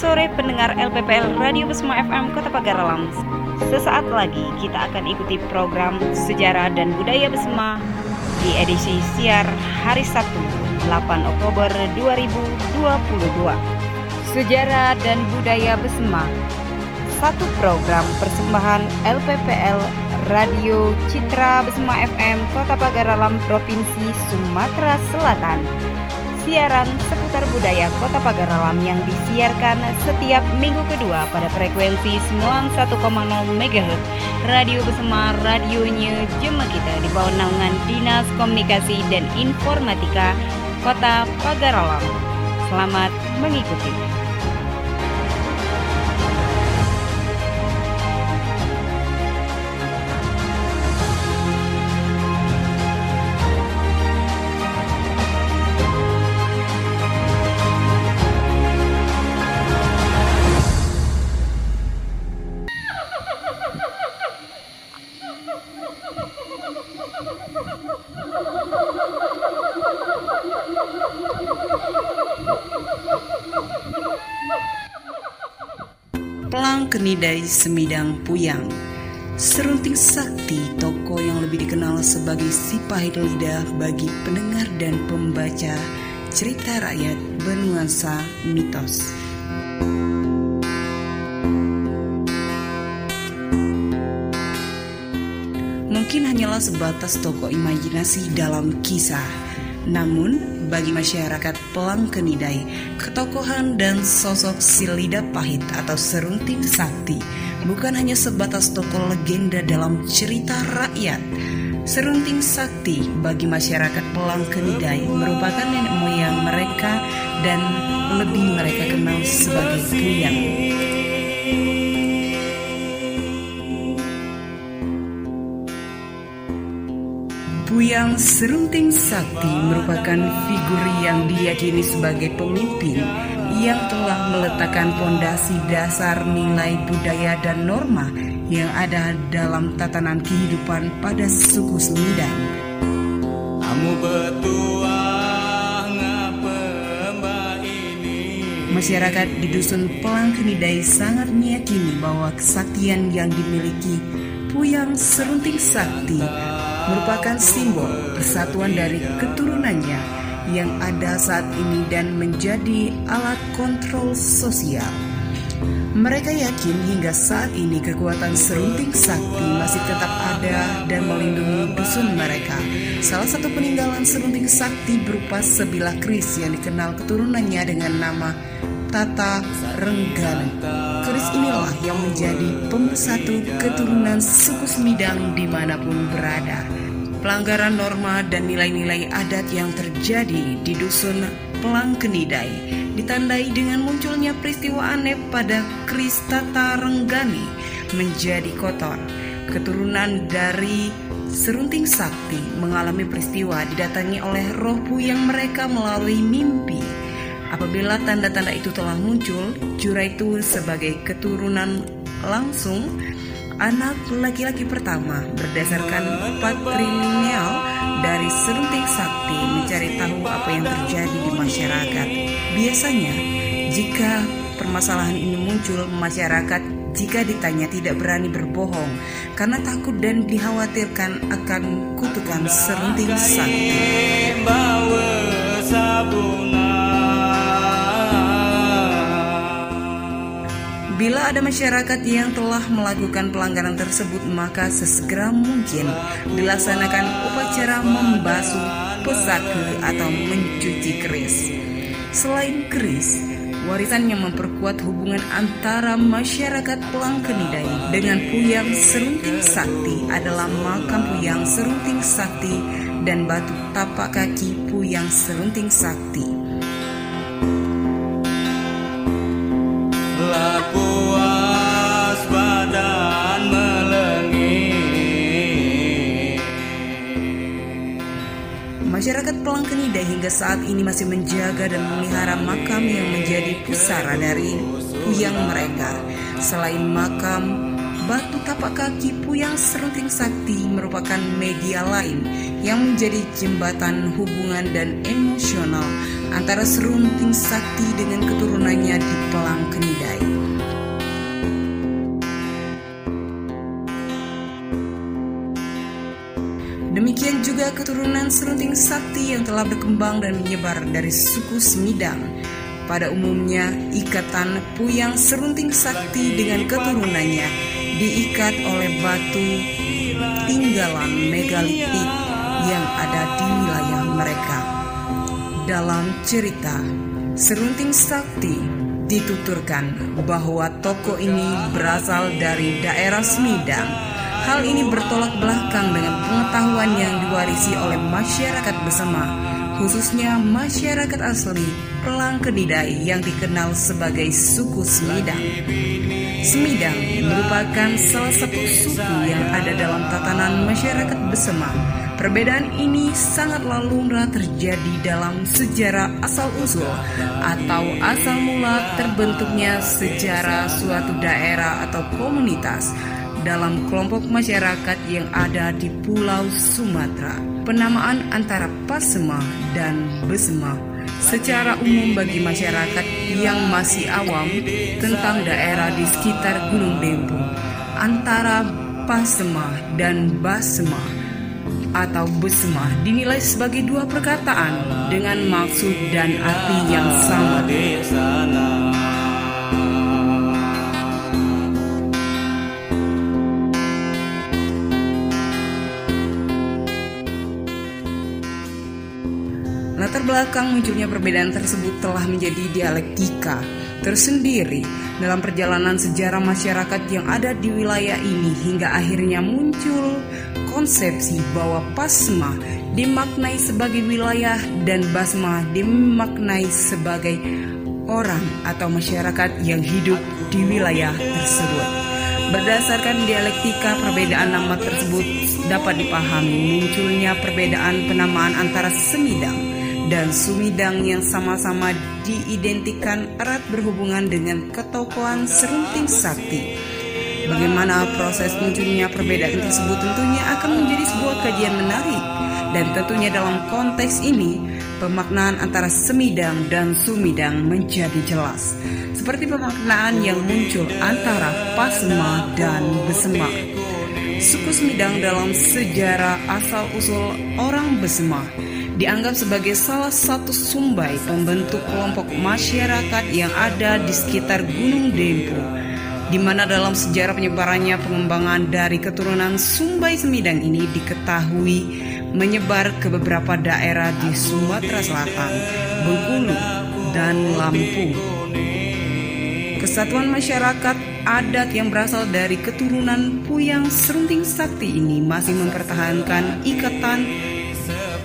sore pendengar LPPL Radio Besma FM Kota Pagaralam. Sesaat lagi kita akan ikuti program Sejarah dan Budaya Besma di edisi siar hari Sabtu 8 Oktober 2022. Sejarah dan Budaya Besma satu program persembahan LPPL Radio Citra Besma FM Kota Pagaralam Provinsi Sumatera Selatan siaran seputar budaya Kota Pagaralam yang disiarkan setiap minggu kedua pada frekuensi 91,0 MHz Radio Bersama Radionya Jema Kita di bawah naungan Dinas Komunikasi dan Informatika Kota Pagaralam. Selamat mengikuti. Kenidai Semidang Puyang Serunting Sakti, tokoh yang lebih dikenal sebagai si pahit lidah bagi pendengar dan pembaca cerita rakyat bernuansa mitos. Mungkin hanyalah sebatas tokoh imajinasi dalam kisah, namun bagi masyarakat Pelang Kenidai, ketokohan dan sosok Silida Pahit atau Serunting Sakti bukan hanya sebatas tokoh legenda dalam cerita rakyat. Serunting Sakti bagi masyarakat Pelang Kenidai merupakan nenek moyang mereka dan lebih mereka kenal sebagai Puyang. Buyang Serunting Sakti merupakan figur yang diyakini sebagai pemimpin yang telah meletakkan pondasi dasar nilai budaya dan norma yang ada dalam tatanan kehidupan pada suku Semidang. Masyarakat di Dusun Pelangkenidai sangat meyakini bahwa kesaktian yang dimiliki Puyang Serunting Sakti merupakan simbol persatuan dari keturunannya yang ada saat ini dan menjadi alat kontrol sosial. Mereka yakin hingga saat ini kekuatan serunting sakti masih tetap ada dan melindungi dusun mereka. Salah satu peninggalan serunting sakti berupa sebilah keris yang dikenal keturunannya dengan nama Tata Renggana. Keris inilah yang menjadi pemersatu keturunan suku Semidang di mana pun berada. Pelanggaran norma dan nilai-nilai adat yang terjadi di dusun Pelangkenidai ditandai dengan munculnya peristiwa aneh pada keris Tata Renggani menjadi kotor. Keturunan dari Serunting Sakti mengalami peristiwa didatangi oleh roh yang mereka melalui mimpi. Apabila tanda-tanda itu telah muncul, Jura itu sebagai keturunan langsung anak laki-laki pertama berdasarkan patrilineal dari serunting sakti mencari tahu apa yang terjadi di masyarakat. Biasanya, jika permasalahan ini muncul, masyarakat jika ditanya tidak berani berbohong karena takut dan dikhawatirkan akan kutukan serunting sakti. Bila ada masyarakat yang telah melakukan pelanggaran tersebut, maka sesegera mungkin dilaksanakan upacara membasuh pesake atau mencuci keris. Selain keris, warisan yang memperkuat hubungan antara masyarakat Pelangkenidai dengan Puyang Serunting Sakti adalah makam Puyang Serunting Sakti dan batu tapak kaki Puyang Serunting Sakti. Masyarakat Pelangkenida hingga saat ini masih menjaga dan memelihara makam yang menjadi pusara dari puyang mereka. Selain makam batu tapak kaki Puyang Serunting Sakti merupakan media lain yang menjadi jembatan hubungan dan emosional antara Serunting Sakti dengan keturunannya di Pelang Demikian juga keturunan Serunting Sakti yang telah berkembang dan menyebar dari suku Semidang pada umumnya, ikatan Puyang Serunting Sakti dengan keturunannya diikat oleh batu tinggalan megalitik yang ada di wilayah mereka. Dalam cerita, Serunting Sakti dituturkan bahwa toko ini berasal dari daerah Semidang. Hal ini bertolak belakang dengan pengetahuan yang diwarisi oleh masyarakat bersama, khususnya masyarakat asli Pelang Kedidai yang dikenal sebagai suku Semidang. Semidang merupakan salah satu suku yang ada dalam tatanan masyarakat Besema. Perbedaan ini sangat lumrah terjadi dalam sejarah asal-usul atau asal mula terbentuknya sejarah suatu daerah atau komunitas dalam kelompok masyarakat yang ada di Pulau Sumatera. Penamaan antara Pasema dan Besema secara umum bagi masyarakat yang masih awam tentang daerah di sekitar Gunung Dempo antara Pasema dan Basema atau Besema dinilai sebagai dua perkataan dengan maksud dan arti yang sama. Belakang munculnya perbedaan tersebut telah menjadi dialektika tersendiri dalam perjalanan sejarah masyarakat yang ada di wilayah ini hingga akhirnya muncul konsepsi bahwa Pasma dimaknai sebagai wilayah dan Basma dimaknai sebagai orang atau masyarakat yang hidup di wilayah tersebut. Berdasarkan dialektika perbedaan nama tersebut dapat dipahami munculnya perbedaan penamaan antara Semidang dan Sumidang yang sama-sama diidentikan erat berhubungan dengan ketokohan Serunting Sakti. Bagaimana proses munculnya perbedaan tersebut tentunya akan menjadi sebuah kajian menarik dan tentunya dalam konteks ini pemaknaan antara Semidang dan Sumidang menjadi jelas seperti pemaknaan yang muncul antara Pasma dan Besema. Suku Semidang dalam sejarah asal-usul orang Besema dianggap sebagai salah satu sumbai pembentuk kelompok masyarakat yang ada di sekitar Gunung Dempo, di mana dalam sejarah penyebarannya pengembangan dari keturunan Sumbai Semidang ini diketahui menyebar ke beberapa daerah di Sumatera Selatan, Bengkulu, dan Lampung. Kesatuan masyarakat adat yang berasal dari keturunan Puyang Serunting Sakti ini masih mempertahankan ikatan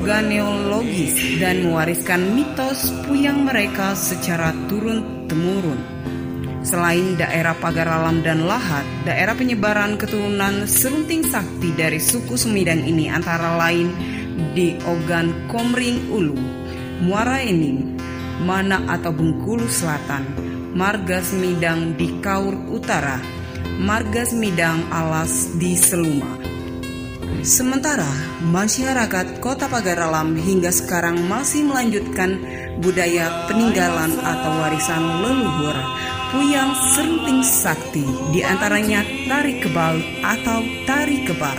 genealogis dan mewariskan mitos puyang mereka secara turun-temurun. Selain daerah pagar alam dan lahat, daerah penyebaran keturunan serunting sakti dari suku Semidang ini antara lain di Ogan Komring Ulu, Muara Enim, Mana atau Bengkulu Selatan, Marga Semidang di Kaur Utara, Marga Semidang Alas di Seluma, Sementara masyarakat Kota Pagar Alam hingga sekarang masih melanjutkan budaya peninggalan atau warisan leluhur. Puyang Serunting Sakti di antaranya tari kebal atau tari kebar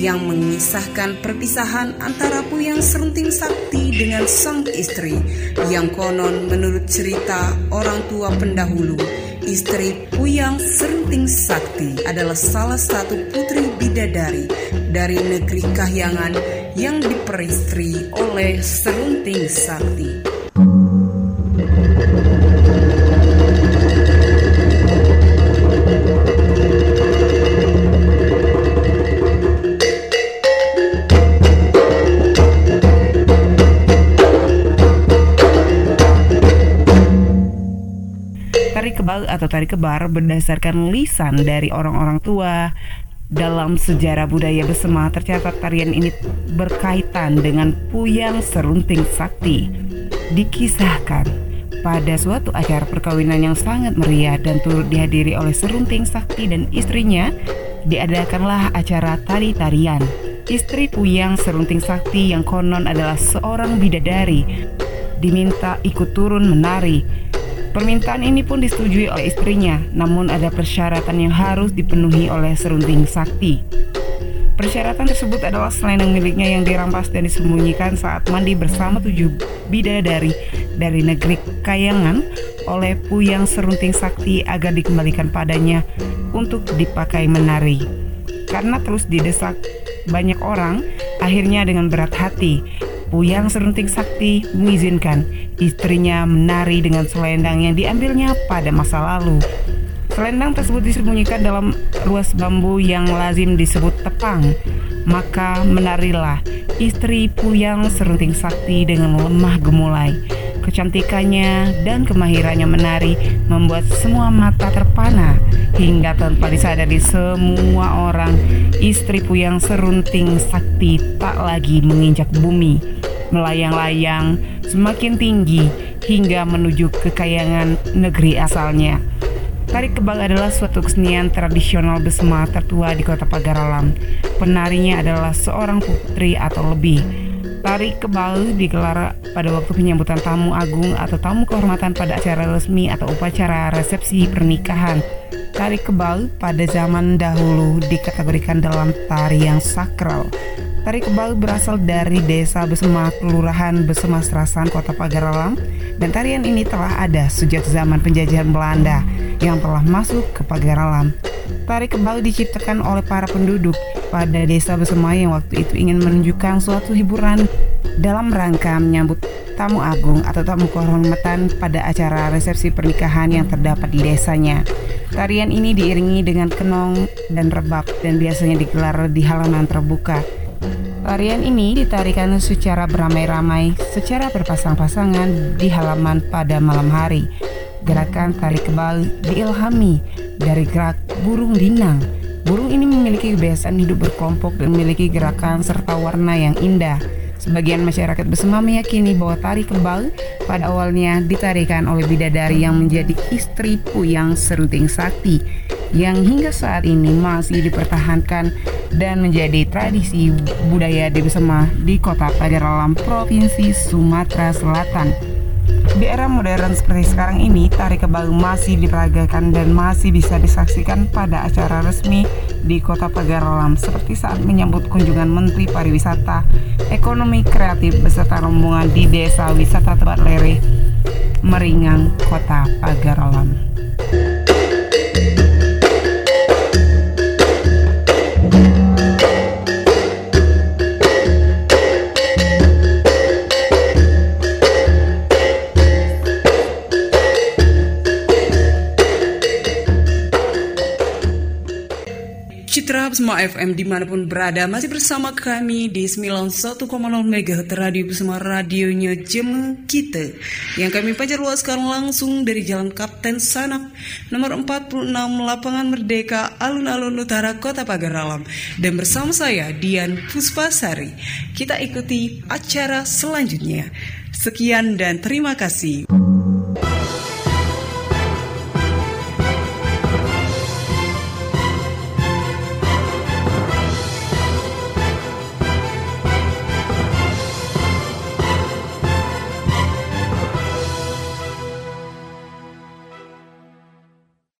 yang mengisahkan perpisahan antara Puyang Serunting Sakti dengan sang istri yang konon menurut cerita orang tua pendahulu istri Puyang Serunting Sakti adalah salah satu putri bidadari dari negeri Kahyangan yang diperistri oleh Serunting Sakti. Atau tari kebar berdasarkan lisan dari orang-orang tua dalam sejarah budaya Besema tercatat tarian ini berkaitan dengan Puyang Serunting Sakti. Dikisahkan pada suatu acara perkawinan yang sangat meriah dan turut dihadiri oleh Serunting Sakti dan istrinya, diadakanlah acara tari-tarian. Istri Puyang Serunting Sakti yang konon adalah seorang bidadari diminta ikut turun menari. Permintaan ini pun disetujui oleh istrinya, namun ada persyaratan yang harus dipenuhi oleh Serunting Sakti. Persyaratan tersebut adalah selendang miliknya yang dirampas dan disembunyikan saat mandi bersama tujuh bidadari dari negeri Kayangan oleh Puyang Serunting Sakti agar dikembalikan padanya untuk dipakai menari. Karena terus didesak banyak orang, akhirnya dengan berat hati, Puyang Serunting Sakti mengizinkan istrinya menari dengan selendang yang diambilnya pada masa lalu. Selendang tersebut disembunyikan dalam ruas bambu yang lazim disebut tepang. Maka menarilah istri Puyang Serunting Sakti dengan lemah gemulai. Kecantikannya dan kemahirannya menari membuat semua mata terpana hingga tanpa disadari semua orang istri Puyang Serunting Sakti tak lagi menginjak bumi melayang-layang semakin tinggi hingga menuju kekayangan negeri asalnya. Tari kebal adalah suatu kesenian tradisional Besma tertua di kota Pagaralam. Penarinya adalah seorang putri atau lebih. Tari kebal digelar pada waktu penyambutan tamu agung atau tamu kehormatan pada acara resmi atau upacara resepsi pernikahan. Tari kebal pada zaman dahulu dikategorikan dalam tari yang sakral. Tari kebal berasal dari desa Besema, Kelurahan Besema Serasan, Kota Pagaralam, dan tarian ini telah ada sejak zaman penjajahan Belanda yang telah masuk ke pagar alam. Tari kebal diciptakan oleh para penduduk pada desa Besema yang waktu itu ingin menunjukkan suatu hiburan dalam rangka menyambut tamu agung atau tamu kehormatan pada acara resepsi pernikahan yang terdapat di desanya. Tarian ini diiringi dengan kenong dan rebab dan biasanya digelar di halaman terbuka. Tarian ini ditarikan secara beramai-ramai, secara berpasang-pasangan di halaman pada malam hari. Gerakan tari kebal diilhami dari gerak burung dinang. Burung ini memiliki kebiasaan hidup berkelompok dan memiliki gerakan serta warna yang indah. Sebagian masyarakat Besema meyakini bahwa tari kebal pada awalnya ditarikan oleh bidadari yang menjadi istri Puyang Seruting Sakti yang hingga saat ini masih dipertahankan dan menjadi tradisi budaya di Besema di kota Pagaralam, Provinsi Sumatera Selatan. Di era modern seperti sekarang ini, tari kebal masih diperagakan dan masih bisa disaksikan pada acara resmi di Kota Pagaralam seperti saat menyambut kunjungan Menteri Pariwisata, Ekonomi Kreatif beserta rombongan di Desa Wisata Tebat Lere, Meringang, Kota Pagaralam. Bisma FM di mana pun berada masih bersama kami di 91,0 MHz Radio Bisma radionya Jem kita. Yang kami pancar luaskan langsung dari Jalan Kapten Sanak nomor 46 Lapangan Merdeka Alun-Alun Utara Kota Pagaralam dan bersama saya Dian Puspasari. Kita ikuti acara selanjutnya. Sekian dan terima kasih